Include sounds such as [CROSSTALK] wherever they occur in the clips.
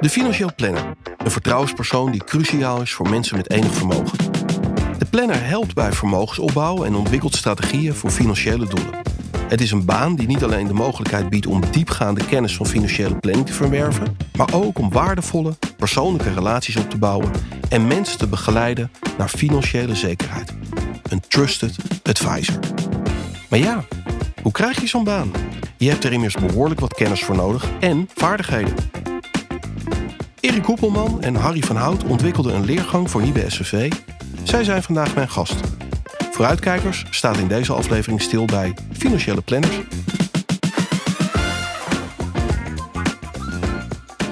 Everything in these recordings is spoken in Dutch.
De financieel planner. Een vertrouwenspersoon die cruciaal is voor mensen met enig vermogen. De planner helpt bij vermogensopbouw en ontwikkelt strategieën voor financiële doelen. Het is een baan die niet alleen de mogelijkheid biedt om diepgaande kennis van financiële planning te verwerven, maar ook om waardevolle persoonlijke relaties op te bouwen en mensen te begeleiden naar financiële zekerheid. Een trusted advisor. Maar ja, hoe krijg je zo'n baan? Je hebt er immers behoorlijk wat kennis voor nodig en vaardigheden. Erik Koepelman en Harry van Hout ontwikkelden een leergang voor Nieuwe SVV. Zij zijn vandaag mijn gast. Vooruitkijkers staat in deze aflevering stil bij financiële planners.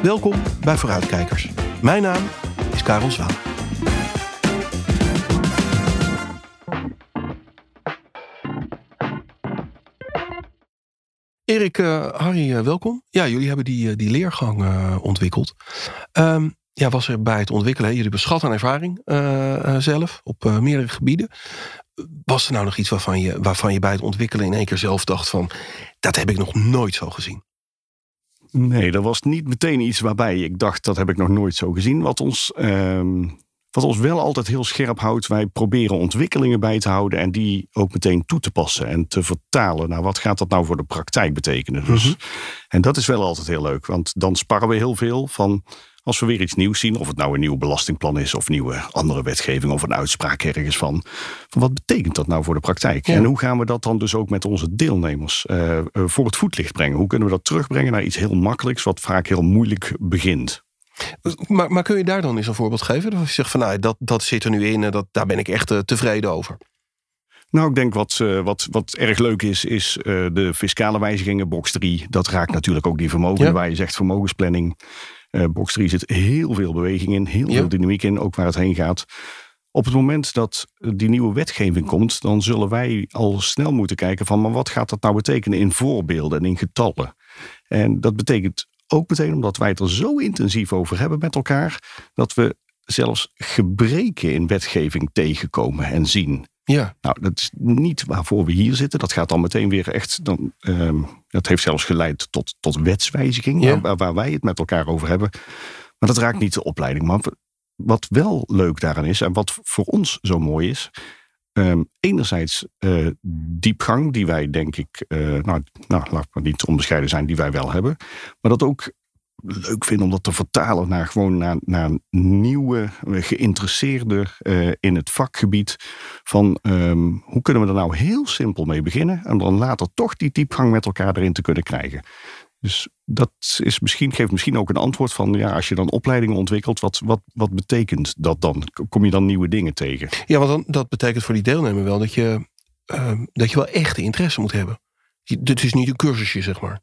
Welkom bij Vooruitkijkers. Mijn naam is Karel Zwaan. Erik, uh, Harry, uh, welkom. Ja, jullie hebben die, uh, die leergang ontwikkeld. Um, ja, was er bij het ontwikkelen, jullie hebben schat aan ervaring zelf op meerdere gebieden. Was er nou nog iets waarvan je, waarvan je bij het ontwikkelen in één keer zelf dacht van, dat heb ik nog nooit zo gezien? Nee, dat was niet meteen iets waarbij ik dacht, dat heb ik nog nooit zo gezien. Wat ons ehm, wat ons wel altijd heel scherp houdt, wij proberen ontwikkelingen bij te houden en die ook meteen toe te passen en te vertalen. Nou, wat gaat dat nou voor de praktijk betekenen? Dus, mhm. En dat is wel altijd heel leuk, want dan sparren we heel veel van als we weer iets nieuws zien, of het nou een nieuw belastingplan is of nieuwe andere wetgeving of een uitspraak ergens van, van wat betekent dat nou voor de praktijk? En hoe gaan we dat dan dus ook met onze deelnemers uh, voor het voetlicht brengen? Hoe kunnen we dat terugbrengen naar iets heel makkelijks, wat vaak heel moeilijk begint? Maar, maar kun je daar dan eens een voorbeeld geven? Dat je zegt van nou, dat, dat zit er nu in en dat, daar ben ik echt uh, tevreden over. Nou, ik denk wat, uh, wat, wat erg leuk is, is uh, de fiscale wijzigingen, box 3. Dat raakt natuurlijk ook die vermogen, ja. waar je zegt vermogensplanning. box 3 zit heel veel beweging in, heel ja. veel dynamiek in, ook waar het heen gaat. Op het moment dat die nieuwe wetgeving komt, dan zullen wij al snel moeten kijken van, maar wat gaat dat nou betekenen in voorbeelden en in getallen? En dat betekent ook meteen omdat wij het er zo intensief over hebben met elkaar, dat we zelfs gebreken in wetgeving tegenkomen en zien. Ja. Nou, dat is niet waarvoor we hier zitten. Dat gaat dan meteen weer echt. Dan, um, dat heeft zelfs geleid tot, tot wetswijziging, ja. waar, waar, wij het met elkaar over hebben. Maar dat raakt niet de opleiding. Maar wat wel leuk daaraan is, en wat voor ons zo mooi is, Um, enerzijds uh, diepgang, die wij denk ik, uh, nou, nou, laat maar niet onbescheiden zijn, die wij wel hebben. Maar dat ook leuk vinden om dat te vertalen naar gewoon naar, naar nieuwe geïnteresseerden uh, in het vakgebied. Van um, hoe kunnen we er nou heel simpel mee beginnen en dan later toch die diepgang met elkaar erin te kunnen krijgen. Dus dat is misschien, geeft misschien ook een antwoord van, ja, als je dan opleidingen ontwikkelt, wat, wat, wat betekent dat dan? Kom je dan nieuwe dingen tegen? Ja, want dan, dat betekent voor die deelnemer wel dat je, uh, dat je wel echte interesse moet hebben. Dit is niet een cursusje, zeg maar.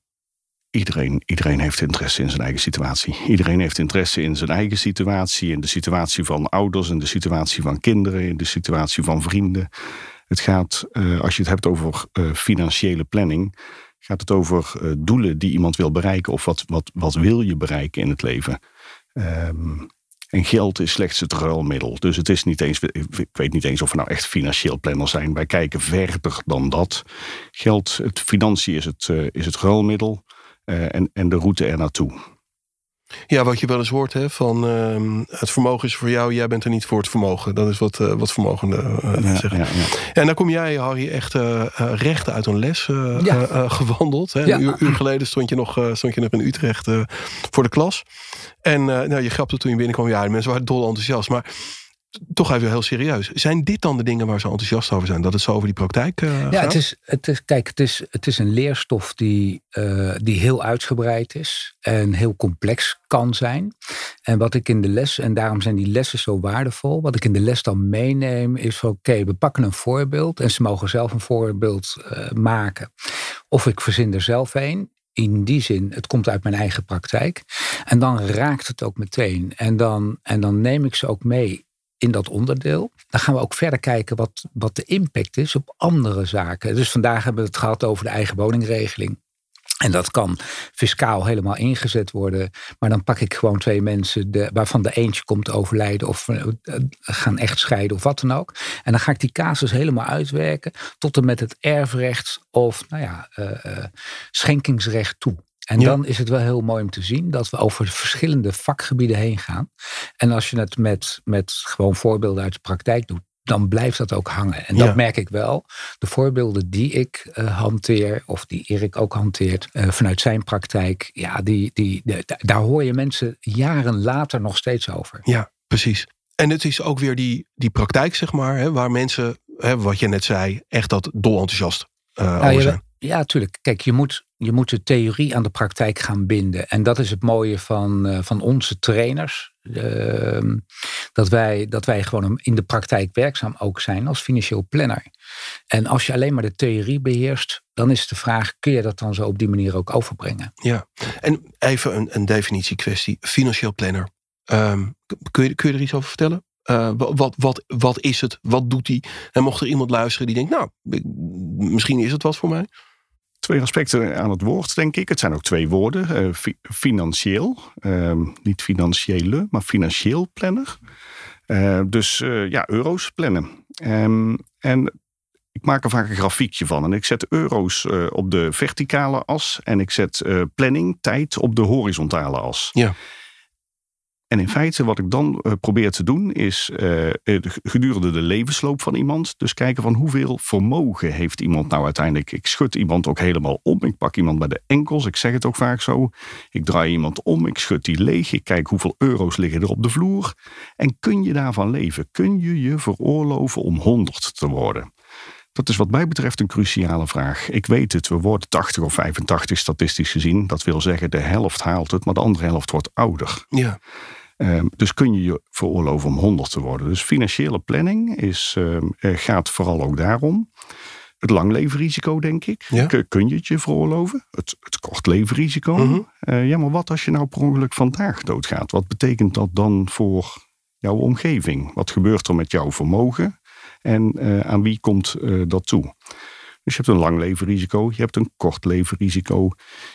Iedereen, iedereen heeft interesse in zijn eigen situatie. Iedereen heeft interesse in zijn eigen situatie, in de situatie van ouders, in de situatie van kinderen, in de situatie van vrienden. Het gaat, uh, als je het hebt over uh, financiële planning, gaat het over uh, doelen die iemand wil bereiken of wat, wat, wat wil je bereiken in het leven. Um, en geld is slechts het ruilmiddel. Dus het is niet eens, ik weet niet eens of we nou echt financieel planner zijn. Wij kijken verder dan dat. Geld, het financiën is het, uh, is het ruilmiddel uh, en, en de route er naartoe. Ja, wat je wel eens hoort hè, van uh, het vermogen is voor jou, jij bent er niet voor het vermogen. Dat is wat, uh, wat vermogenden uh, ja, zeggen. Ja, ja. En dan kom jij, Harry, echt recht uit een les gewandeld. Hè. Een uur, uur, geleden stond je nog, stond je nog in Utrecht voor de klas. En nou, je grapte toen je binnenkwam, ja, de mensen waren dol enthousiast. Maar toch even heel serieus. Zijn dit dan de dingen waar ze enthousiast over zijn? Dat het zo over die praktijk uh, ja, Het is, het is, kijk, het is, het is een leerstof die, uh, die heel uitgebreid is en heel complex kan zijn. En wat ik in de les, en daarom zijn die lessen zo waardevol, wat ik in de les dan meeneem is oké, we pakken een voorbeeld en ze mogen zelf een voorbeeld uh, maken. Of ik verzin er zelf een in die zin, het komt uit mijn eigen praktijk. En dan raakt het ook meteen. En dan, en dan neem ik ze ook mee in dat onderdeel. Dan gaan we ook verder kijken wat, wat de impact is op andere zaken. Dus vandaag hebben we het gehad over de eigen woningregeling. En dat kan fiscaal helemaal ingezet worden. Maar dan pak ik gewoon twee mensen de, waarvan de eentje komt overlijden of uh, gaan echt scheiden of wat dan ook. En dan ga ik die casus helemaal uitwerken tot en met het erfrecht of nou ja, uh, schenkingsrecht toe. En dan is het wel heel mooi om te zien dat we over verschillende vakgebieden heen gaan. En als je het met, met gewoon voorbeelden uit de praktijk doet, dan blijft dat ook hangen. En dat merk ik wel. De voorbeelden die ik uh, hanteer, of die Erik ook hanteert uh, vanuit zijn praktijk, ja, die, die, daar hoor je mensen jaren later nog steeds over. Ja, precies. En het is ook weer die, die praktijk, zeg maar, hè, waar mensen, hè, wat je net zei, echt dat dol enthousiast uh, nou, over zijn. Ja, tuurlijk. Kijk, je moet, je moet de theorie aan de praktijk gaan binden. En dat is het mooie van, uh, van onze trainers. Uh, dat, wij, dat wij gewoon in de praktijk werkzaam ook zijn als financieel planner. En als je alleen maar de theorie beheerst, dan is de vraag: kun je dat dan zo op die manier ook overbrengen? Ja, en even een, een definitiekwestie: financieel planner. Um, kun, je, kun je er iets over vertellen? Uh, wat, wat, wat is het? Wat doet hij? En mocht er iemand luisteren die denkt, nou, misschien is het wat voor mij twee aspecten aan het woord, denk ik. Het zijn ook twee woorden. Uh, financieel, uh, niet financiële, maar financieel planner. Uh, dus uh, ja, euro's plannen. Um, en ik maak er vaak een grafiekje van. En ik zet euro's op de verticale as. En ik zet planning, tijd op de horizontale as. Ja. En in feite wat ik dan uh, probeer te doen is uh, gedurende de levensloop van iemand. Dus kijken van hoeveel vermogen heeft iemand nou uiteindelijk. Ik schud iemand ook helemaal om. Ik pak iemand bij de enkels. Ik zeg het ook vaak zo. Ik draai iemand om. Ik schud die leeg. Ik kijk hoeveel euro's liggen er op de vloer. En kun je daarvan leven? Kun je je veroorloven om 100 te worden? Dat is wat mij betreft een cruciale vraag. Ik weet het, we worden 80 of 85 statistisch gezien. Dat wil zeggen, de helft haalt het, maar de andere helft wordt ouder. Ja. Um, dus kun je je veroorloven om 100 te worden. Dus financiële planning is, um, gaat vooral ook daarom. Het langlevenrisico, denk ik. Ja. Kun je het je veroorloven? Het, het kortlevenrisico. Mm -hmm. uh, ja, maar wat als je nou per ongeluk vandaag doodgaat? Wat betekent dat dan voor jouw omgeving? Wat gebeurt er met jouw vermogen? En uh, aan wie komt uh, dat toe? Dus je hebt een lang levenrisico, je hebt een kort levenrisico,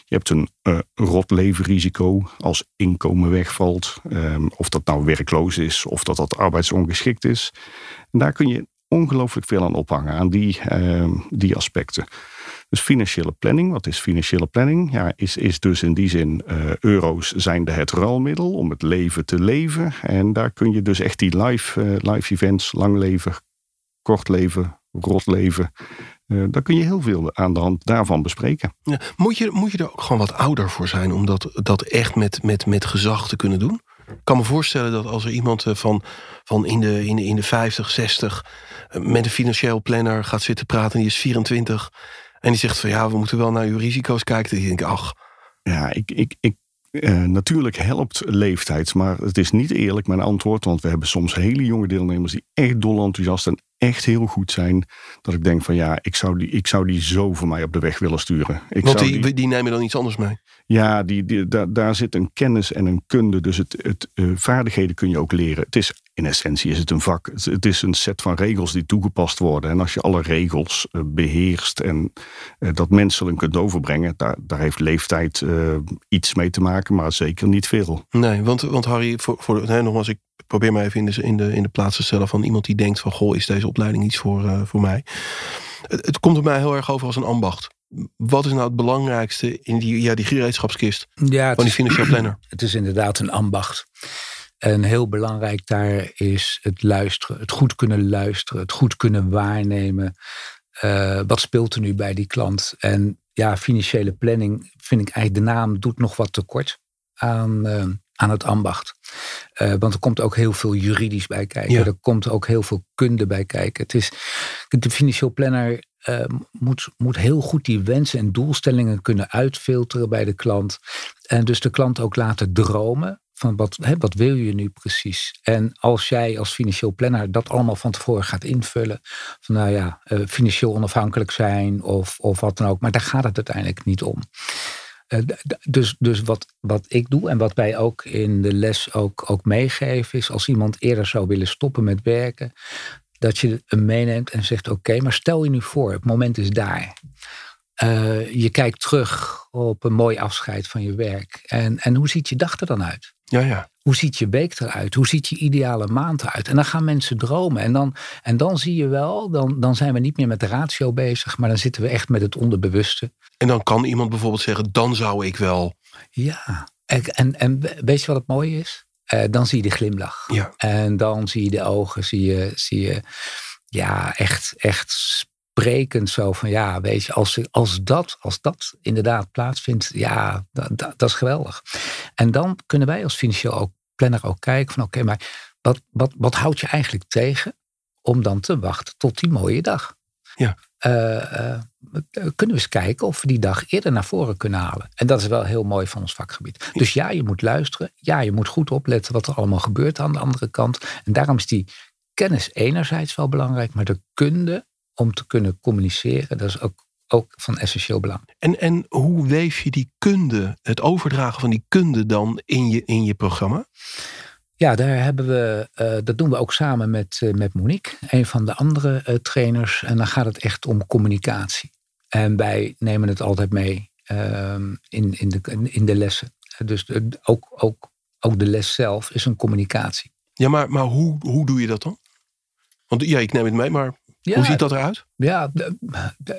je hebt een uh, rot levenrisico als inkomen wegvalt, um, of dat nou werkloos is of dat dat arbeidsongeschikt is. En daar kun je ongelooflijk veel aan ophangen, aan die, uh, die aspecten. Dus financiële planning, wat is financiële planning? Ja, is, is dus in die zin, uh, euro's zijn de het ruilmiddel om het leven te leven. En daar kun je dus echt die live, uh, live events, lang leven, kort leven, rot leven, uh, daar kun je heel veel aan de hand daarvan bespreken. Ja, moet, je, moet je er ook gewoon wat ouder voor zijn om dat, dat echt met, met, met gezag te kunnen doen? Ik kan me voorstellen dat als er iemand eh, van, van in, de, in, de, in de 50, 60 eh, met een financieel planner gaat zitten praten en die is 24 en die zegt van ja, we moeten wel naar uw risico's kijken. Dan denk ik, ach. Ja, ik, ik, ik uh, natuurlijk helpt leeftijd, maar het is niet eerlijk mijn antwoord. Want we hebben soms hele jonge deelnemers die echt dol enthousiast en echt heel goed zijn. Dat ik denk van ja, ik zou die, ik zou die zo voor mij op de weg willen sturen. Ik want die, die, die nemen dan iets anders mee? Ja, die, die, daar, daar zit een kennis en een kunde. Dus het, het, uh, vaardigheden kun je ook leren. Het is, in essentie is het een vak. Het, het, is een set van regels die toegepast worden. En als je alle regels uh, beheerst en uh, dat menselijk kunt overbrengen, daar, daar heeft leeftijd iets mee te maken, maar zeker niet veel. Nee, want, want Harry, voor, voor, nee, nogmaals, ik probeer mij even in de, in, de, in de plaats te stellen van iemand die denkt van, goh, is deze opleiding iets voor, voor mij? Het, het komt er mij heel erg over als een ambacht wat is nou het belangrijkste in die, ja, die gereedschapskist ja, van die financieel [CLEARS THROAT] planner? Het is inderdaad een ambacht. En heel belangrijk daar is het luisteren, het goed kunnen luisteren, het goed kunnen waarnemen. Uh, wat speelt er nu bij die klant? En ja, financiële planning vind ik eigenlijk de naam doet nog wat tekort aan, uh, aan het ambacht. Uh, want er komt ook heel veel juridisch bij kijken. Ja. Er komt ook heel veel kunde bij kijken. Het is, de financieel planner uh, moet, moet heel goed die wensen en doelstellingen kunnen uitfilteren bij de klant. En dus de klant ook laten dromen van wat, hè, wat wil je nu precies? En als jij als financieel planner dat allemaal van tevoren gaat invullen, van nou ja, uh, financieel onafhankelijk zijn of, of wat dan ook, maar daar gaat het uiteindelijk niet om. Uh, dus dus wat, wat ik doe en wat wij ook in de les ook, ook meegeven, is als iemand eerder zou willen stoppen met werken, dat je hem meeneemt en zegt: Oké, maar stel je nu voor, het moment is daar. Uh, je kijkt terug op een mooi afscheid van je werk. En, en hoe ziet je dag er dan uit? Ja, ja. Hoe ziet je week eruit? Hoe ziet je ideale maand eruit? En dan gaan mensen dromen. En dan, en dan zie je wel, dan, dan zijn we niet meer met de ratio bezig, maar dan zitten we echt met het onderbewuste. En dan kan iemand bijvoorbeeld zeggen, dan zou ik wel. Ja, en, en, en weet je wat het mooie is? Uh, dan zie je de glimlach. Ja. En dan zie je de ogen, zie je, zie je ja, echt, echt sprekend zo van ja, weet je, als, als, dat, als dat inderdaad plaatsvindt, ja, dat, dat, dat is geweldig. En dan kunnen wij als financieel ook, planner ook kijken van oké, maar wat, wat, wat houdt je eigenlijk tegen om dan te wachten tot die mooie dag? Ja. Uh, uh, kunnen we eens kijken of we die dag eerder naar voren kunnen halen. En dat is wel heel mooi van ons vakgebied. Dus ja, je moet luisteren. Ja, je moet goed opletten wat er allemaal gebeurt aan de andere kant. En daarom is die kennis enerzijds wel belangrijk, maar de kunde om te kunnen communiceren, dat is ook, ook van essentieel belang. En, en hoe weef je die kunde, het overdragen van die kunde dan in je, in je programma? Ja, daar hebben we, uh, dat doen we ook samen met, uh, met Monique, een van de andere uh, trainers. En dan gaat het echt om communicatie. En wij nemen het altijd mee ehm, in, in, de, in de lessen. Dus ook, ook, ook de les zelf is een communicatie. Ja, maar, maar hoe, hoe doe je dat dan? Want ja, ik neem het mee, maar hoe ziet dat eruit? Ja,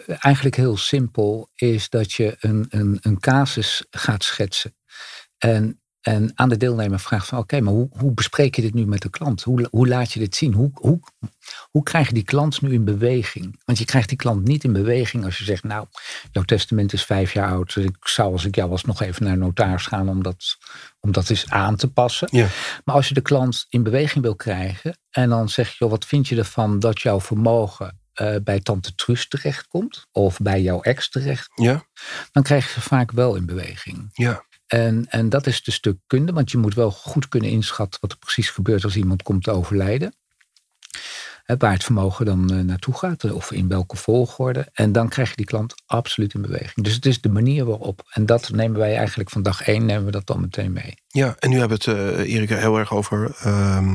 eigenlijk heel simpel is dat je een, een, een casus gaat schetsen. En, en aan de deelnemer vraagt van oké, maar hoe, hoe bespreek je dit nu met de klant? Hoe, hoe laat je dit zien? Hoe, hoe, hoe krijg je die klant nu in beweging? Want je krijgt die klant niet in beweging als je zegt, nou, jouw testament is vijf jaar oud. Dus ik zou als ik jou was nog even naar een notaris gaan om dat, om dat eens aan te passen. Ja. Maar als je de klant in beweging wil krijgen en dan zeg je, wat vind je ervan dat jouw vermogen uh, bij tante Truus terechtkomt of bij jouw ex terecht, ja. dan krijg je ze vaak wel in beweging. Ja. En, en dat is de stuk kunde, want je moet wel goed kunnen inschatten wat er precies gebeurt als iemand komt te overlijden waar het vermogen dan uh, naartoe gaat eh, of in welke volgorde. En dan krijg je die klant absoluut in beweging. Dus het is de manier waarop. En dat nemen wij eigenlijk van dag één, nemen we dat dan meteen mee. Ja, en nu hebben we het, uh, Erika, heel erg over uh,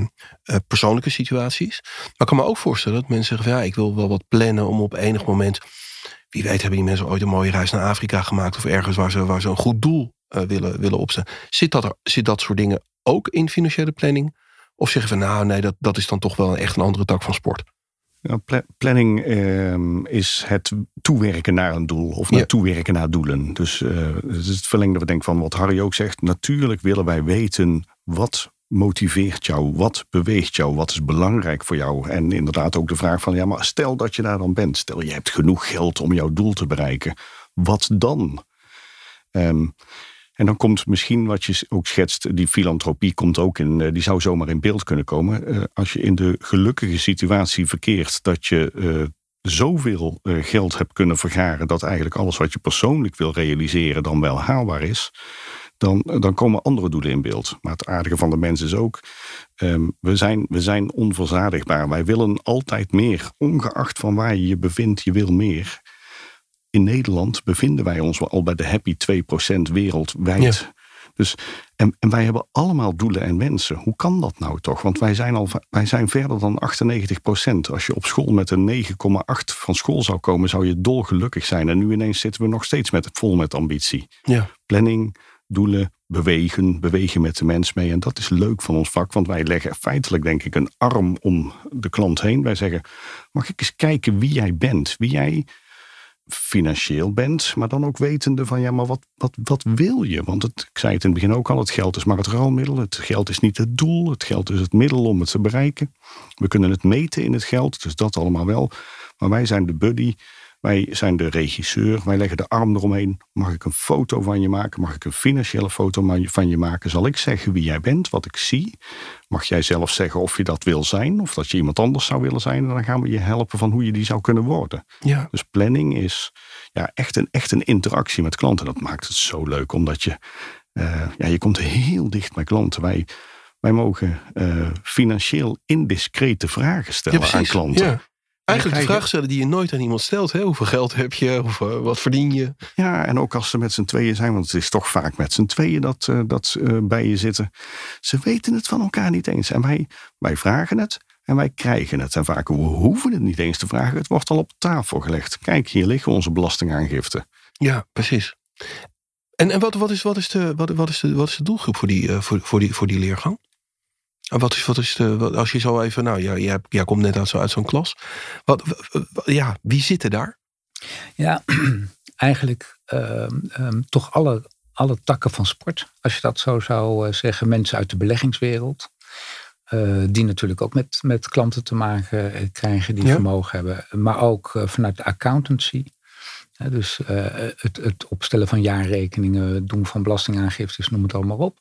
persoonlijke situaties. Maar ik kan me ook voorstellen dat mensen zeggen, ja, ik wil wel wat plannen om op enig moment... Wie weet hebben die mensen ooit een mooie reis naar Afrika gemaakt... of ergens waar ze, waar ze een goed doel willen, willen opzetten. Zit dat, er, zit dat soort dingen ook in financiële planning? Of zeggen we nou nee, dat, dat is dan toch wel echt een andere tak van sport? Ja, planning eh, is het toewerken naar een doel of naar ja. toewerken naar doelen. Dus uh, het is het verlengde we denken van wat Harry ook zegt. Natuurlijk willen wij weten wat motiveert jou, wat beweegt jou, wat is belangrijk voor jou. En inderdaad ook de vraag van ja, maar stel dat je daar dan bent. Stel je hebt genoeg geld om jouw doel te bereiken. Wat dan? Um, en dan komt misschien wat je ook schetst, die filantropie komt ook in, eh, die zou zomaar in beeld kunnen komen. Uh, als je in de gelukkige situatie verkeert dat je uh, zoveel geld hebt kunnen vergaren dat eigenlijk alles wat je persoonlijk wil realiseren dan wel haalbaar is. Dan, dan komen andere doelen in beeld. Maar het aardige van de mens is ook, um, we, zijn, we zijn onverzadigbaar. Wij willen altijd meer. Ongeacht van waar je je bevindt, je wil meer in Nederland bevinden wij ons al bij de happy 2% wereldwijd. Dus, en, en, wij hebben allemaal doelen en wensen. Hoe kan dat nou toch? Want wij zijn, al, wij zijn verder dan 98% Als je op school met een 9,8 van school zou komen, zou je dolgelukkig zijn. En nu ineens zitten we nog steeds met, vol met ambitie. Ja. Planning, doelen, bewegen, bewegen met de mens mee. En dat is leuk van ons vak, want wij leggen feitelijk, denk ik, een arm om de klant heen. Wij zeggen: Mag ik eens kijken wie jij bent? Wie jij financieel bent, maar dan ook wetende van ja, maar wat, wat, wat wil je? Want het, ik zei het in het begin ook al, het geld is maar het ruilmiddel. Het geld is niet het doel, het geld is het middel om het te bereiken. We kunnen het meten in het geld, dus dat allemaal wel. Maar wij zijn de buddy wij zijn de regisseur, wij leggen de arm eromheen. Mag ik een foto van je maken? Mag ik een financiële foto van je maken? Zal ik zeggen wie jij bent, wat ik zie? Mag jij zelf zeggen of je dat wil zijn of dat je iemand anders zou willen zijn? En dan gaan we je helpen van hoe je die zou kunnen worden. Ja. Dus planning is ja, echt, een, echt een interactie met klanten. Dat maakt het zo leuk, omdat je, uh, ja, je komt heel dicht bij klanten. Wij, wij mogen uh, financieel indiscrete vragen stellen ja, aan klanten. Ja. Eigenlijk de vraag stellen die je nooit aan iemand stelt. Hè? Hoeveel geld heb je? Of uh, wat verdien je? Ja, en ook als ze met z'n tweeën zijn. Want het is toch vaak met z'n tweeën dat, uh, dat uh, bij je zitten. Ze weten het van elkaar niet eens. En wij, wij vragen het en wij krijgen het. En vaak we hoeven het niet eens te vragen. Het wordt al op tafel gelegd. Kijk, hier liggen onze belastingaangiften. Ja, precies. En, en wat, wat, is, wat, is de, wat, wat, is de, wat is de doelgroep voor die, uh, voor, voor, die, voor die leergang? Wat is, wat is de, wat, als je zo even, nou ja, jij, jij komt net uit, zo, uit zo'n klas. Wat, ja, wie zitten daar? Ja, [CLEARS THROAT] eigenlijk uh, um, toch alle, alle takken van sport. Als je dat zo zou zeggen. Mensen uit de beleggingswereld. Uh, die natuurlijk ook met, met klanten te maken krijgen die ja. vermogen hebben. Maar ook uh, vanuit de accountancy. Uh, dus het, het, opstellen van jaarrekeningen, doen van belastingaangiftes, noem het allemaal op.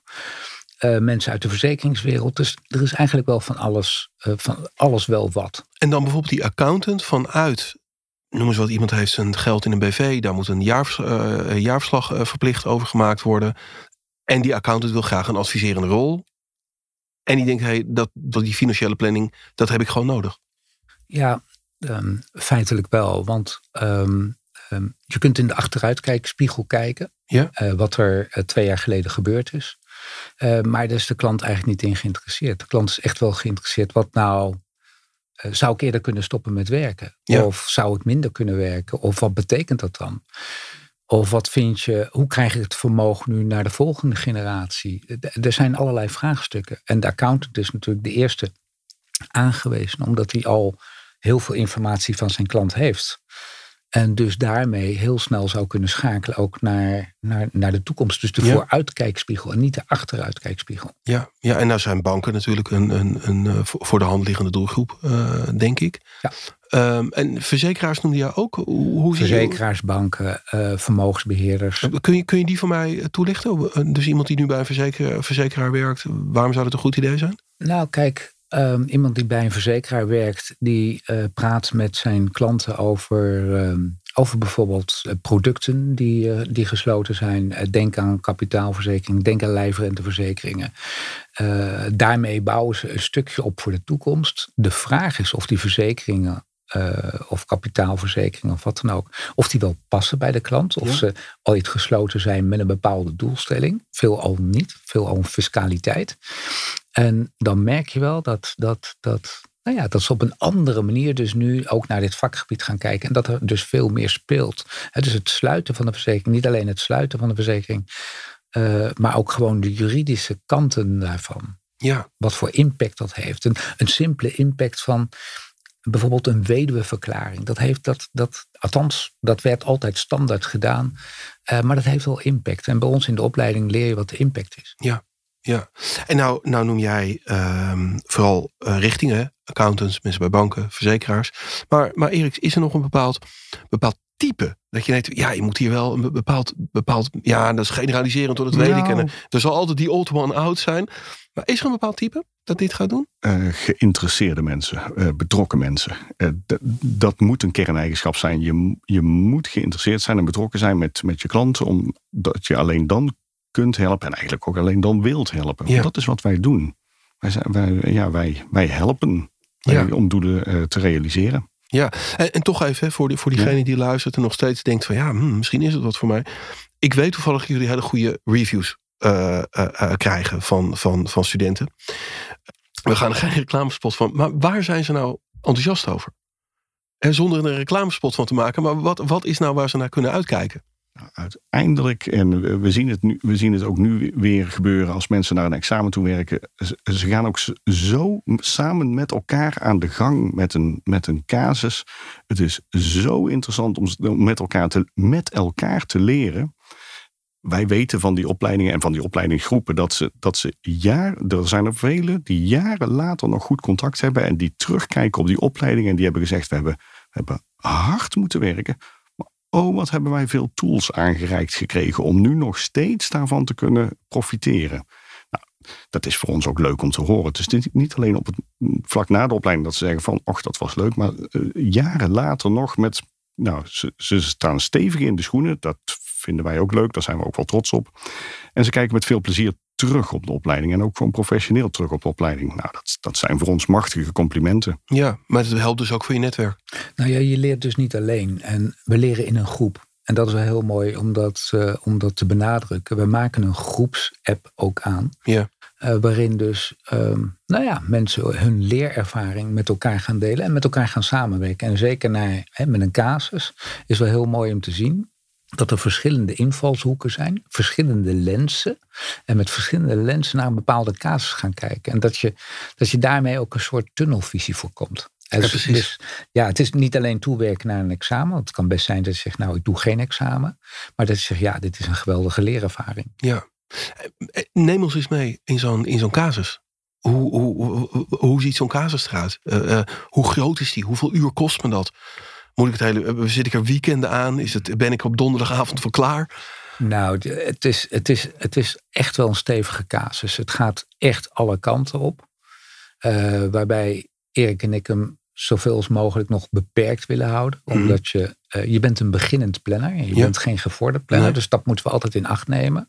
mensen uit de verzekeringswereld. Dus er is eigenlijk wel van alles, van alles wel wat. En dan bijvoorbeeld die accountant vanuit noem eens wat, iemand heeft zijn geld in een BV, daar moet een jaarvers, uh, jaarverslag verplicht over gemaakt worden. En die accountant wil graag een adviserende rol. En die denkt, hey, dat, dat die financiële planning, dat heb ik gewoon nodig. Ja, um, feitelijk wel. Want um, um, je kunt in de achteruitkijkspiegel kijken. Ja. Uh, wat er uh, twee jaar geleden gebeurd is. Uh, maar daar is de klant eigenlijk niet in geïnteresseerd. De klant is echt wel geïnteresseerd. Wat nou zou ik eerder kunnen stoppen met werken? Ja. Of zou ik minder kunnen werken? Of wat betekent dat dan? Of wat vind je, hoe krijg ik het vermogen nu naar de volgende generatie? Er zijn allerlei vraagstukken. En de accountant is natuurlijk de eerste aangewezen, omdat hij al heel veel informatie van zijn klant heeft. En dus daarmee heel snel zou kunnen schakelen ook naar, naar, naar de toekomst. Dus de Ja. vooruitkijkspiegel en niet de achteruitkijkspiegel. Ja, ja en nou zijn banken natuurlijk een, een, een eh, voor de hand liggende doelgroep, eh, denk ik. Ja. Ehm, en verzekeraars noemde je ook. Hoe, hoe zie je- Verzekeraars, banken, eh, vermogensbeheerders. Kun je, kun je die voor mij toelichten? Dus iemand die nu bij een verzekeraar, verzekeraar werkt, waarom zou dat een goed idee zijn? Nou, kijk, ehm, iemand die bij een verzekeraar werkt, die eh, praat met zijn klanten over, ehm, over bijvoorbeeld eh, producten die, eh, die gesloten zijn. Denk aan kapitaalverzekering, denk aan lijfrenteverzekeringen. Daarmee bouwen ze een stukje op voor de toekomst. De vraag is of die verzekeringen. of kapitaalverzekeringen of wat dan ook. Of die wel passen bij de klant. Of Ja. ze al iets gesloten zijn met een bepaalde doelstelling. Veel al niet. Veel al fiscaliteit. En dan merk je wel dat, dat, dat, nou ja, dat ze op een andere manier dus nu ook naar dit vakgebied gaan kijken. En dat er dus veel meer speelt. Hè, dus het sluiten van de verzekering, niet alleen het sluiten van de verzekering, eh, maar ook gewoon de juridische kanten daarvan. Ja, Wat voor impact dat heeft. Een, een simpele impact van bijvoorbeeld een weduweverklaring. Dat heeft dat, dat, althans, dat werd altijd standaard gedaan. eh, maar dat heeft wel impact. En bij ons in de opleiding leer je wat de impact is. ja. En nou, nou noem jij ehm, vooral eh, richtingen, accountants, mensen bij banken, verzekeraars. Maar, maar Erik, is er nog een bepaald, bepaald type? Dat je denkt, ja, je moet hier wel een bepaald, bepaald ja, dat is generaliserend, hoor, dat weet ik. En, Nou. eh, er zal altijd die old one out zijn. Maar is er een bepaald type dat dit gaat doen? Eh, geïnteresseerde mensen, betrokken mensen. Dat moet een kerneigenschap zijn. Je, je moet geïnteresseerd zijn en betrokken zijn met, met je klanten, omdat je alleen dan kunt helpen en eigenlijk ook alleen dan wilt helpen. Ja. Dat is wat wij doen. Wij, zijn, wij, ja, wij, wij helpen Ja. om doelen eh, te realiseren. Ja, en, en toch even hè, voor, die, voor diegene die luistert en nog steeds denkt van ja, hmm, misschien is het wat voor mij. Ik weet toevallig dat jullie hele goede reviews eh, eh, krijgen van, van, van studenten. We gaan er geen reclamespot van, maar waar zijn ze nou enthousiast over? En zonder er een reclamespot van te maken, maar wat, wat is nou waar ze naar kunnen uitkijken? Nou, uiteindelijk, en we- zien, het nu, we zien het ook nu weer gebeuren als mensen naar een examen toe werken. Ze gaan ook zo samen met elkaar aan de gang met een, met een casus. Het is zo interessant om met elkaar te, met elkaar te leren. Wij weten van die opleidingen en van die opleidingsgroepen dat ze, dat ze jaar, er zijn er vele die jaren later nog goed contact hebben en die terugkijken op die opleiding en die hebben gezegd: we hebben, we hebben hard moeten werken. Oh, wat hebben wij veel tools aangereikt gekregen om nu nog steeds daarvan te kunnen profiteren. Nou, dat is voor ons ook leuk om te horen. Is niet- niet alleen op het vlak na de opleiding dat ze zeggen van, och, dat was leuk, maar eh, jaren later nog met, nou, ze, ze staan stevig in de schoenen. Dat vinden wij ook leuk, daar zijn we ook wel trots op. En ze kijken met veel plezier terug op de opleiding en ook gewoon professioneel terug op de opleiding. Nou, dat, dat zijn voor ons machtige complimenten. Ja, maar het helpt dus ook voor je netwerk. Nou ja, je leert dus niet alleen. En we leren in een groep. En dat is wel heel mooi om dat, eh, om dat te benadrukken. We maken een groepsapp ook aan. Ja. eh, waarin dus ehm, nou ja, mensen hun leerervaring met elkaar gaan delen. En met elkaar gaan samenwerken. En zeker naar, hè, met een casus is wel heel mooi om te zien. Dat er verschillende invalshoeken zijn, verschillende lenzen. En met verschillende lenzen naar een bepaalde casus gaan kijken. En dat je, dat je daarmee ook een soort tunnelvisie voorkomt. Ja, Dus- precies. dus, ja, het is niet alleen toewerken naar een examen. Want het kan best zijn dat je zegt, nou, ik doe geen examen. Maar dat je zegt, ja, dit is een geweldige leerervaring. Ja. Eh, Neem ons eens mee in zo'n, in zo'n casus. Hoe, hoe, hoe, hoe- ziet zo'n casus eruit? Eh, eh, hoe groot is die? Hoeveel uur kost me dat? Moet ik het hele, eh, zit ik er weekenden aan? Is het, ben ik op donderdagavond voor klaar? Nou, het is, het, is, het is echt wel een stevige casus. Het gaat echt alle kanten op. Eh, waarbij Erik en ik hem zoveel als mogelijk nog beperkt willen houden. Mhm. Omdat je, eh, je bent een beginnend planner. en Je Ja. bent geen gevorderd planner. Nee. Dus dat moeten we altijd in acht nemen.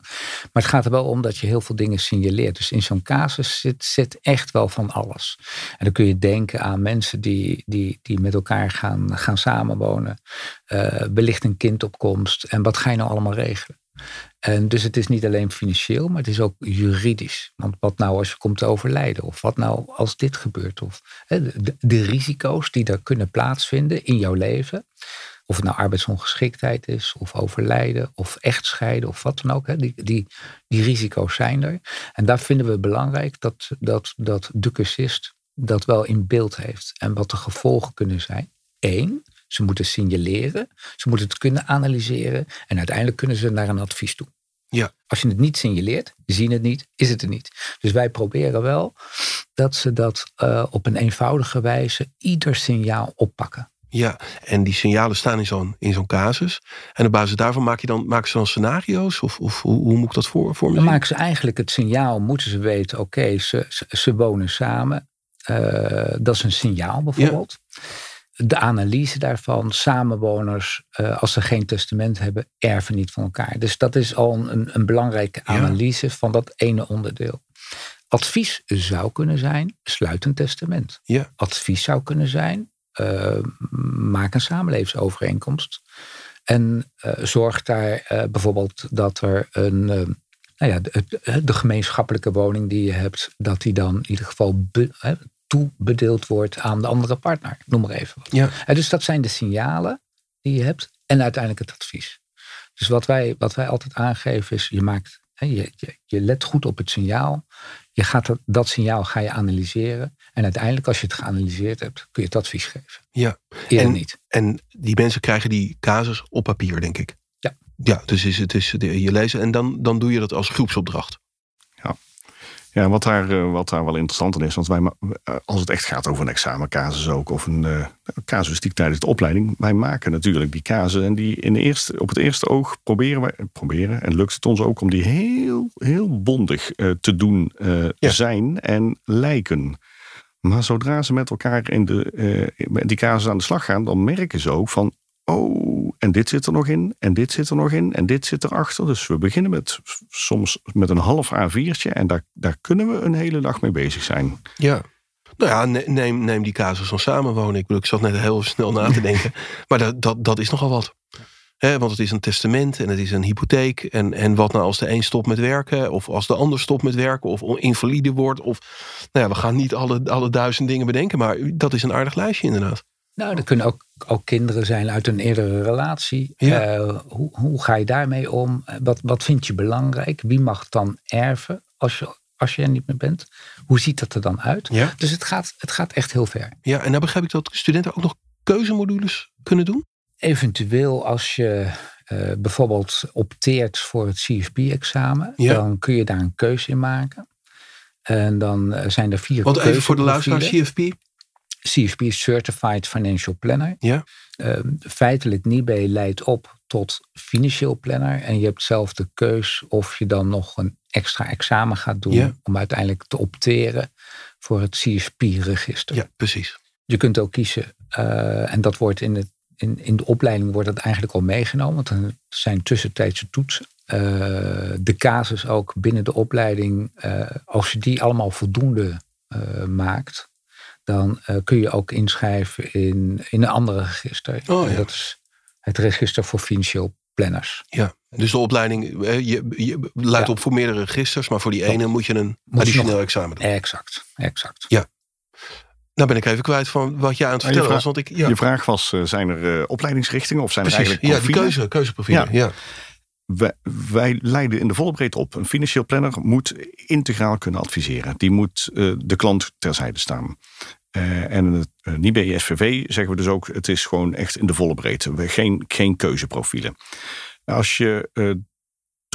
Maar het gaat er wel om dat je heel veel dingen signaleert. Dus in zo'n casus zit, zit echt wel van alles. En dan kun je denken aan mensen die, die, die met elkaar gaan, gaan samenwonen. Eh, wellicht een kindopkomst. En wat ga je nou allemaal regelen? En dus het is niet alleen financieel, maar het is ook juridisch. Want wat nou als je komt te overlijden? Of wat nou als dit gebeurt? Of de, risico's die er kunnen plaatsvinden in jouw leven. Of het nou arbeidsongeschiktheid is, of overlijden, of echtscheiden, of wat dan ook. Hè, die, die, die risico's zijn er. En daar vinden we belangrijk dat, dat, dat de cursist dat wel in beeld heeft. En wat de gevolgen kunnen zijn. Eén, ze moeten signaleren. Ze moeten het kunnen analyseren. En uiteindelijk kunnen ze naar een advies toe. Ja. Als je het niet signaleert, zien het niet, is het er niet. Dus wij proberen wel dat ze dat eh, op een eenvoudige wijze ieder signaal oppakken. Ja, en die signalen staan in zo'n, in zo'n casus. En op basis daarvan maak je dan, maken ze dan scenario's? Of, of hoe, hoe moet ik dat voor, voor me Dan zien? maken ze eigenlijk het signaal, moeten ze weten, oké, ze, ze, ze wonen samen. Eh, dat is een signaal bijvoorbeeld. De analyse daarvan, samenwoners, eh, als ze geen testament hebben, erven niet van elkaar. Dus dat is al een, een belangrijke Ja. analyse van dat ene onderdeel. Advies zou kunnen zijn, sluit een testament. Ja. Advies zou kunnen zijn, eh, maak een samenlevingsovereenkomst. En eh, zorg daar bijvoorbeeld dat er een, nou ja, de, de gemeenschappelijke woning die je hebt, dat die dan in ieder geval be- toebedeeld wordt aan de andere partner. Ik Noem maar even wat. Ja. Eh, dus dat zijn de signalen die je hebt en uiteindelijk het advies. Dus wat wij, wat wij altijd aangeven is, je maakt, hè, je, je, je let goed op het signaal. Je gaat dat, dat signaal ga je analyseren. En uiteindelijk, als je het geanalyseerd hebt, kun je het advies geven. Ja. Eerder En- niet. En die mensen krijgen die casus op papier, denk ik. Ja. Ja, dus is het is, je lezen en dan, dan doe je dat als groepsopdracht. Ja, wat daar, eh, wat daar wel interessant aan is, want wij, eh, als het echt gaat over een examencasus ook, of een eh, casuïstiek tijdens de opleiding, wij maken natuurlijk die casus en die in de eerste, op het eerste oog proberen wij, proberen, en lukt het ons ook om die heel, heel bondig te doen Ja. zijn en lijken. Maar zodra ze met elkaar in de, met die casus aan de slag gaan, dan merken ze ook van, oh, en dit zit er nog in, en dit zit er nog in, en dit zit erachter. Dus we beginnen met soms met een half A4'tje en daar, daar kunnen we een hele dag mee bezig zijn. Ja. Nou ja, ne- neem, neem die casus van samenwonen. Ik bedoel, ik zat net heel snel na te denken. [LAUGHS] maar dat, dat, dat is nogal wat. Hè, want het is een testament en het is een hypotheek. En, en wat nou als de een stopt met werken, of als de ander stopt met werken, of invalide wordt. Of, nou ja, we gaan niet alle, alle duizend dingen bedenken, maar dat is een aardig lijstje inderdaad. Nou, er kunnen ook, ook kinderen zijn uit een eerdere relatie. Ja. Eh, hoe, hoe ga je daarmee om? Eh, Wat, wat vind je belangrijk? Wie mag dan erven als je, als je er niet meer bent? Hoe ziet dat er dan uit? Ja. Dus het gaat, het gaat echt heel ver. Ja, en nou begrijp ik dat studenten ook nog keuzemodules kunnen doen. Eventueel als je eh, bijvoorbeeld opteert voor het CFP-examen, Ja. dan kun je daar een keuze in maken. En dan zijn er vier Want even voor de luisteraar. CFP. CFP is Certified Financial Planner. Ja. Ehm, feitelijk NIBE leidt op tot financieel planner. En je hebt zelf de keus of je dan nog een extra examen gaat doen. Ja. Om uiteindelijk te opteren voor het CFP-register. Ja, precis. Je kunt ook kiezen, eh, en dat wordt in, het, in, in de opleiding wordt dat eigenlijk al meegenomen. Want er zijn tussentijdse toetsen. Eh, de casus ook binnen de opleiding, eh, als je die allemaal voldoende maakt, dan eh, kun je ook inschrijven in, in een andere register. Oh, ja. Dat is het register voor financieel planners. Ja, dus de opleiding eh, je, je leidt Ja. op voor meerdere registers, maar voor die ene moet je een Moet je additioneel nog- examen doen. Exact, exact. Nou ben ik even kwijt van wat jij aan het vertellen je was. Want ik, ja, Je vraag was, eh, zijn er eh, opleidingsrichtingen of zijn er eigenlijk Ja, die profielen? keuze, keuzeprofielen. Ja. Wij, leiden in de volle breedte op. Een financieel planner moet integraal kunnen adviseren. Die moet eh, de klant terzijde staan. Eh, en het uh, NIBE SVV zeggen we dus ook, het is gewoon echt in de volle breedte. We, geen, geen keuzeprofielen. Als je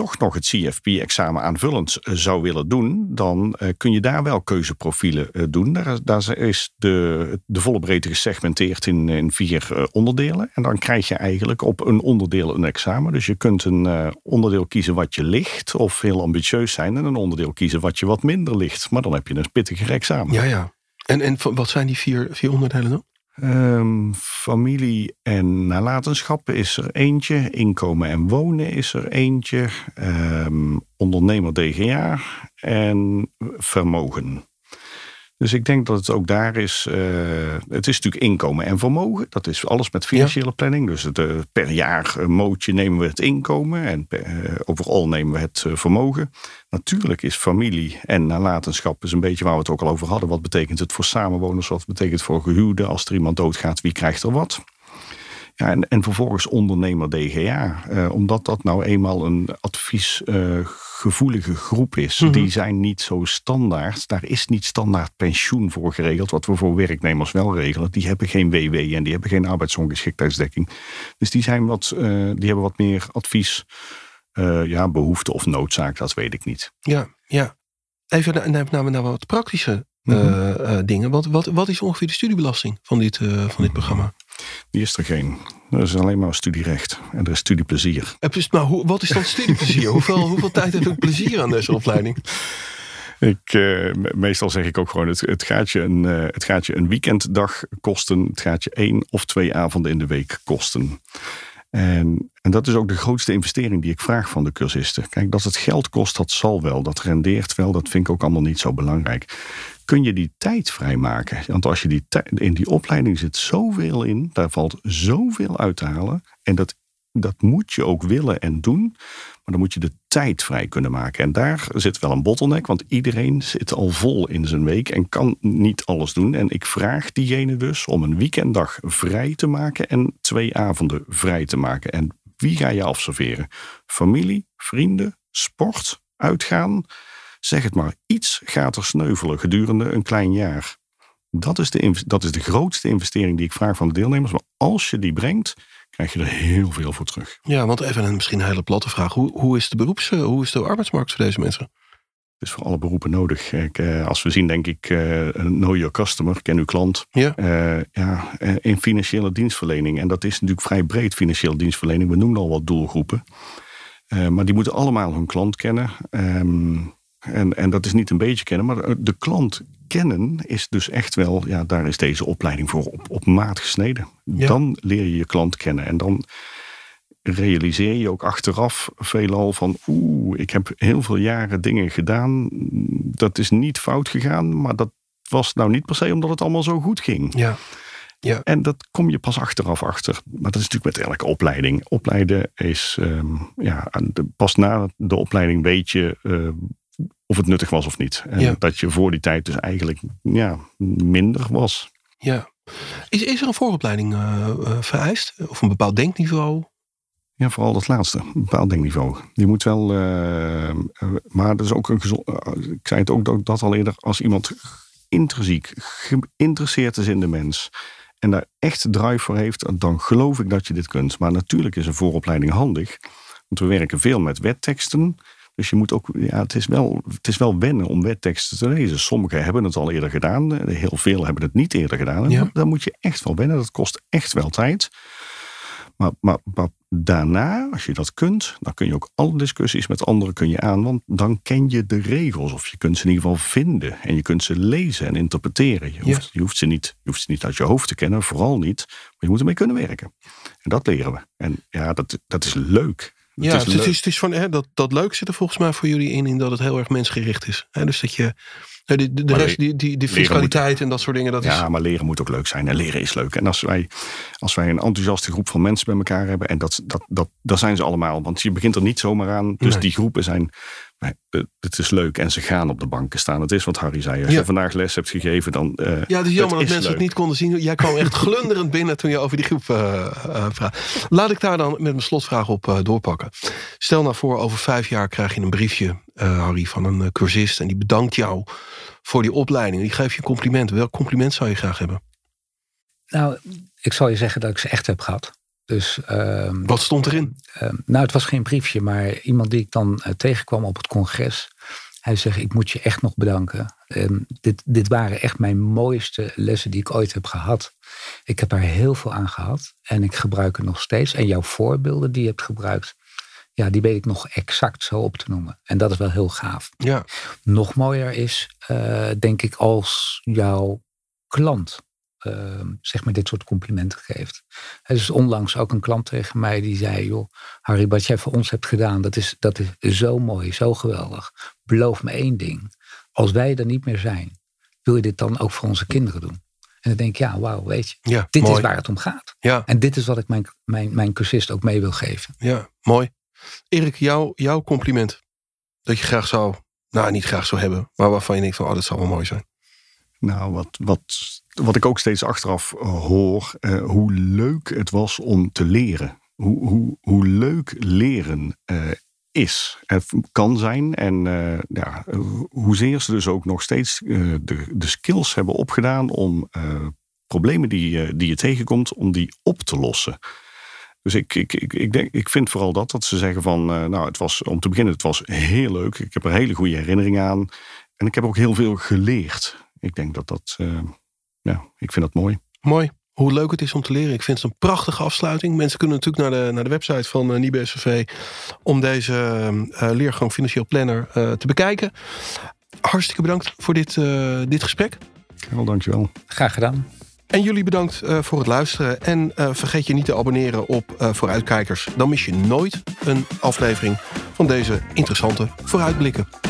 toch nog het CFP-examen aanvullend eh, zou willen doen, dan eh, kun je daar wel keuzeprofielen eh, doen. Daar, daar is de, de volle breedte gesegmenteerd in, in vier onderdelen. En dan krijg je eigenlijk op een onderdeel een examen. Dus je kunt een onderdeel kiezen wat je ligt, of heel ambitieus zijn, en een onderdeel kiezen wat je wat minder ligt. Maar dan heb je een pittiger examen. ja, ja. En, en wat zijn die vier, vier onderdelen dan? Ehm, familie en nalatenschap is er eentje. Inkomen en wonen is er eentje. Ehm, ondernemer DGA en vermogen. Dus ik denk dat het ook daar is. eh, het is natuurlijk inkomen en vermogen. Dat is alles met financiële planning. Dus het, eh, per jaar een mootje nemen we het inkomen. En per, eh, overal nemen we het eh, vermogen. Natuurlijk is familie en nalatenschap is een beetje waar we het ook al over hadden. Wat betekent het voor samenwoners? Wat betekent het voor gehuwden? Als er iemand doodgaat, wie krijgt er wat? Ja, en, en vervolgens ondernemer DGA. Eh, omdat dat nou eenmaal een adviesgevoelige groep is. Mhm. Die zijn niet zo standaard. Daar is niet standaard pensioen voor geregeld. Wat we voor werknemers wel regelen. Die hebben geen WW en die hebben geen arbeidsongeschiktheidsdekking. Dus die, zijn wat, eh, die hebben wat meer advies. eh, ja, behoefte of noodzaak, dat weet ik niet. Ja, ja. Even naar, naar, naar, naar wat praktische eh, Mhm. eh, dingen. Want wat, wat is ongeveer de studiebelasting van dit, eh, van dit programma? Die is er geen. Er is alleen maar studierecht. En er is studieplezier. Maar hoe, wat is dan studieplezier? [LAUGHS] hoeveel, hoeveel tijd heb ik plezier aan deze opleiding? Ik, me- meestal zeg ik ook gewoon, het, het, gaat je een, het gaat je een weekenddag kosten. Het gaat je één of twee avonden in de week kosten. En, en dat is ook de grootste investering die ik vraag van de cursisten. Kijk, dat het geld kost, dat zal wel. Dat rendeert wel, dat vind ik ook allemaal niet zo belangrijk. Kun je die tijd vrijmaken? Want als je die tij- in die opleiding zit zoveel in, daar valt zoveel uit te halen. En dat, dat moet je ook willen en doen. Maar dan moet je de tijd vrij kunnen maken. En daar zit wel een bottleneck, want iedereen zit al vol in zijn week en kan niet alles doen. En ik vraag diegene dus om een weekenddag vrij te maken en twee avonden vrij te maken. En wie ga je afserveren? Familie, vrienden, sport, uitgaan? Zeg het maar, iets gaat er sneuvelen gedurende een klein jaar. Dat is, de, dat is de grootste investering die ik vraag van de deelnemers. Maar als je die brengt, krijg je er heel veel voor terug. Ja, want even een misschien een hele platte vraag. Hoe, hoe is de beroeps, eh, hoe is de arbeidsmarkt voor deze mensen? Het is voor alle beroepen nodig. Eh, als we zien, denk ik, eh, know your customer, ken uw klant. Ja. Ja, in financiële dienstverlening. En dat is natuurlijk vrij breed, financiële dienstverlening. We noemen al wat doelgroepen. Maar die moeten allemaal hun klant kennen. Ehm, en, en dat is niet een beetje kennen, maar de klant kennen is dus echt wel, ja, daar is deze opleiding voor op, op maat gesneden. Ja. Dan leer je je klant kennen. En dan realiseer je ook achteraf veelal van oeh, ik heb heel veel jaren dingen gedaan. Dat is niet fout gegaan, maar dat was nou niet per se omdat het allemaal zo goed ging. Ja, En dat kom je pas achteraf achter. Maar dat is natuurlijk met elke opleiding. Opleiden is, ehm, ja, de- pas na de opleiding weet je eh, of het nuttig was of niet. En Ja. dat je voor die tijd dus eigenlijk ja, minder was. ja. Is, is er een vooropleiding eh, eh, vereist? Of een bepaald denkniveau? Ja, vooral dat laatste, een bepaald denkniveau. Je moet wel, eh, maar dat is ook een gezond. ik zei het ook dat, dat al eerder, als iemand intrinsiek geïnteresseerd is in de mens en daar echt drive voor heeft, dan geloof ik dat je dit kunt. Maar natuurlijk is een vooropleiding handig, want we werken veel met wetteksten. Dus je moet ook, ja, het is, wel, het is wel wennen om wetteksten te lezen. Sommigen hebben het al eerder gedaan, eh, heel veel hebben het niet eerder gedaan. En Ja. dan- moet je echt wel wennen, dat kost echt wel tijd. Maar, maar, maar daarna, als je dat kunt, dan kun je ook alle discussies met anderen kun je aan. Want dan ken je de regels. Of je kunt ze in ieder geval vinden. En je kunt ze lezen en interpreteren. Je hoeft, je hoeft, ze, niet, je hoeft ze niet uit je hoofd te kennen, vooral niet. Maar je moet ermee kunnen werken. En dat leren we. En ja, dat, dat is leuk. Ja, het het is het van, hè, dat, dat leuk zit er volgens mij voor jullie in, in dat het heel erg mensgericht is. Hè, dus dat je, hè, de, de, rest, die, die, die fiscaliteit en dat soort dingen, dat is... Ja, maar leren moet ook leuk zijn. En leren is leuk. En als wij, als wij een enthousiaste groep van mensen bij elkaar hebben, en dat, dat, dat, dat zijn ze allemaal, want je begint er niet zomaar aan. Dus Nee. die groepen zijn het is leuk en ze gaan op de banken staan. Het is wat Harry zei. Als je vandaag les hebt gegeven, dan. Uh, ja, het is jammer dat mensen het niet konden zien. Jij kwam echt [LAUGHS] glunderend binnen toen je over die groep uh, vraagt. Laat ik daar dan met mijn slotvraag op doorpakken. Stel nou voor, over vijf jaar krijg je een briefje, Harry, van een cursist. En die bedankt jou voor die opleiding. Die geeft je een compliment. Welk compliment zou je graag hebben? Nou, ik zal je zeggen dat ik ze echt heb gehad. Dus, uh, Wat stond erin? Uh, nou, het was geen briefje, maar iemand die ik dan uh, tegenkwam op het congres. Hij zegt, ik moet je echt nog bedanken. dit, dit waren echt mijn mooiste lessen die ik ooit heb gehad. Ik heb er heel veel aan gehad en ik gebruik het nog steeds. En jouw voorbeelden die je hebt gebruikt, ja, die weet ik nog exact zo op te noemen. En dat is wel heel gaaf. Ja. Nog mooier is, uh, denk ik, als jouw klant uh, zeg maar dit soort complimenten geeft. Er is onlangs ook een klant tegen mij die zei: joh, Harry, wat jij voor ons hebt gedaan, dat is, dat is zo mooi, zo geweldig. Beloof me één ding. Als wij er niet meer zijn, wil je dit dan ook voor onze kinderen doen? En dan denk ik, ja, wauw, weet je. Ja, dit is waar het om gaat. Ja. En dit is wat ik mijn, mijn, mijn cursist ook mee wil geven. Ja, mooi. Erik, jou, jouw compliment. Dat je graag zou, nou niet graag zou hebben, maar waarvan je denkt van, oh, dat zou wel mooi zijn. Nou, wat, wat, wat ik ook steeds achteraf eh, hoor, uh, hoe leuk het was om te leren. Hoe, hoe, hoe leuk leren uh, is. Het kan zijn. En ja, hoezeer ze dus ook nog steeds de, de skills hebben opgedaan om problemen die, die je tegenkomt, om die op te lossen. Dus ik, ik, ik, ik, denk, ik vind vooral dat, dat ze zeggen van, nou, het was om te beginnen, het was heel leuk. Ik heb er hele goede herinneringen aan. En ik heb ook heel veel geleerd ik denk dat dat, uh, ja, ik vind dat mooi. Mooi. Hoe leuk het is om te leren. Ik vind het een prachtige afsluiting. Mensen kunnen natuurlijk naar de, naar de website van uh, eh, SVV om deze uh, leergang financieel planner te bekijken. Hartstikke bedankt voor dit, dit gesprek. Wel, dankjewel. Graag gedaan. En jullie bedankt uh, voor het luisteren. En uh, vergeet je niet te abonneren op uh, Vooruitkijkers. Dan mis je nooit een aflevering van deze interessante vooruitblikken.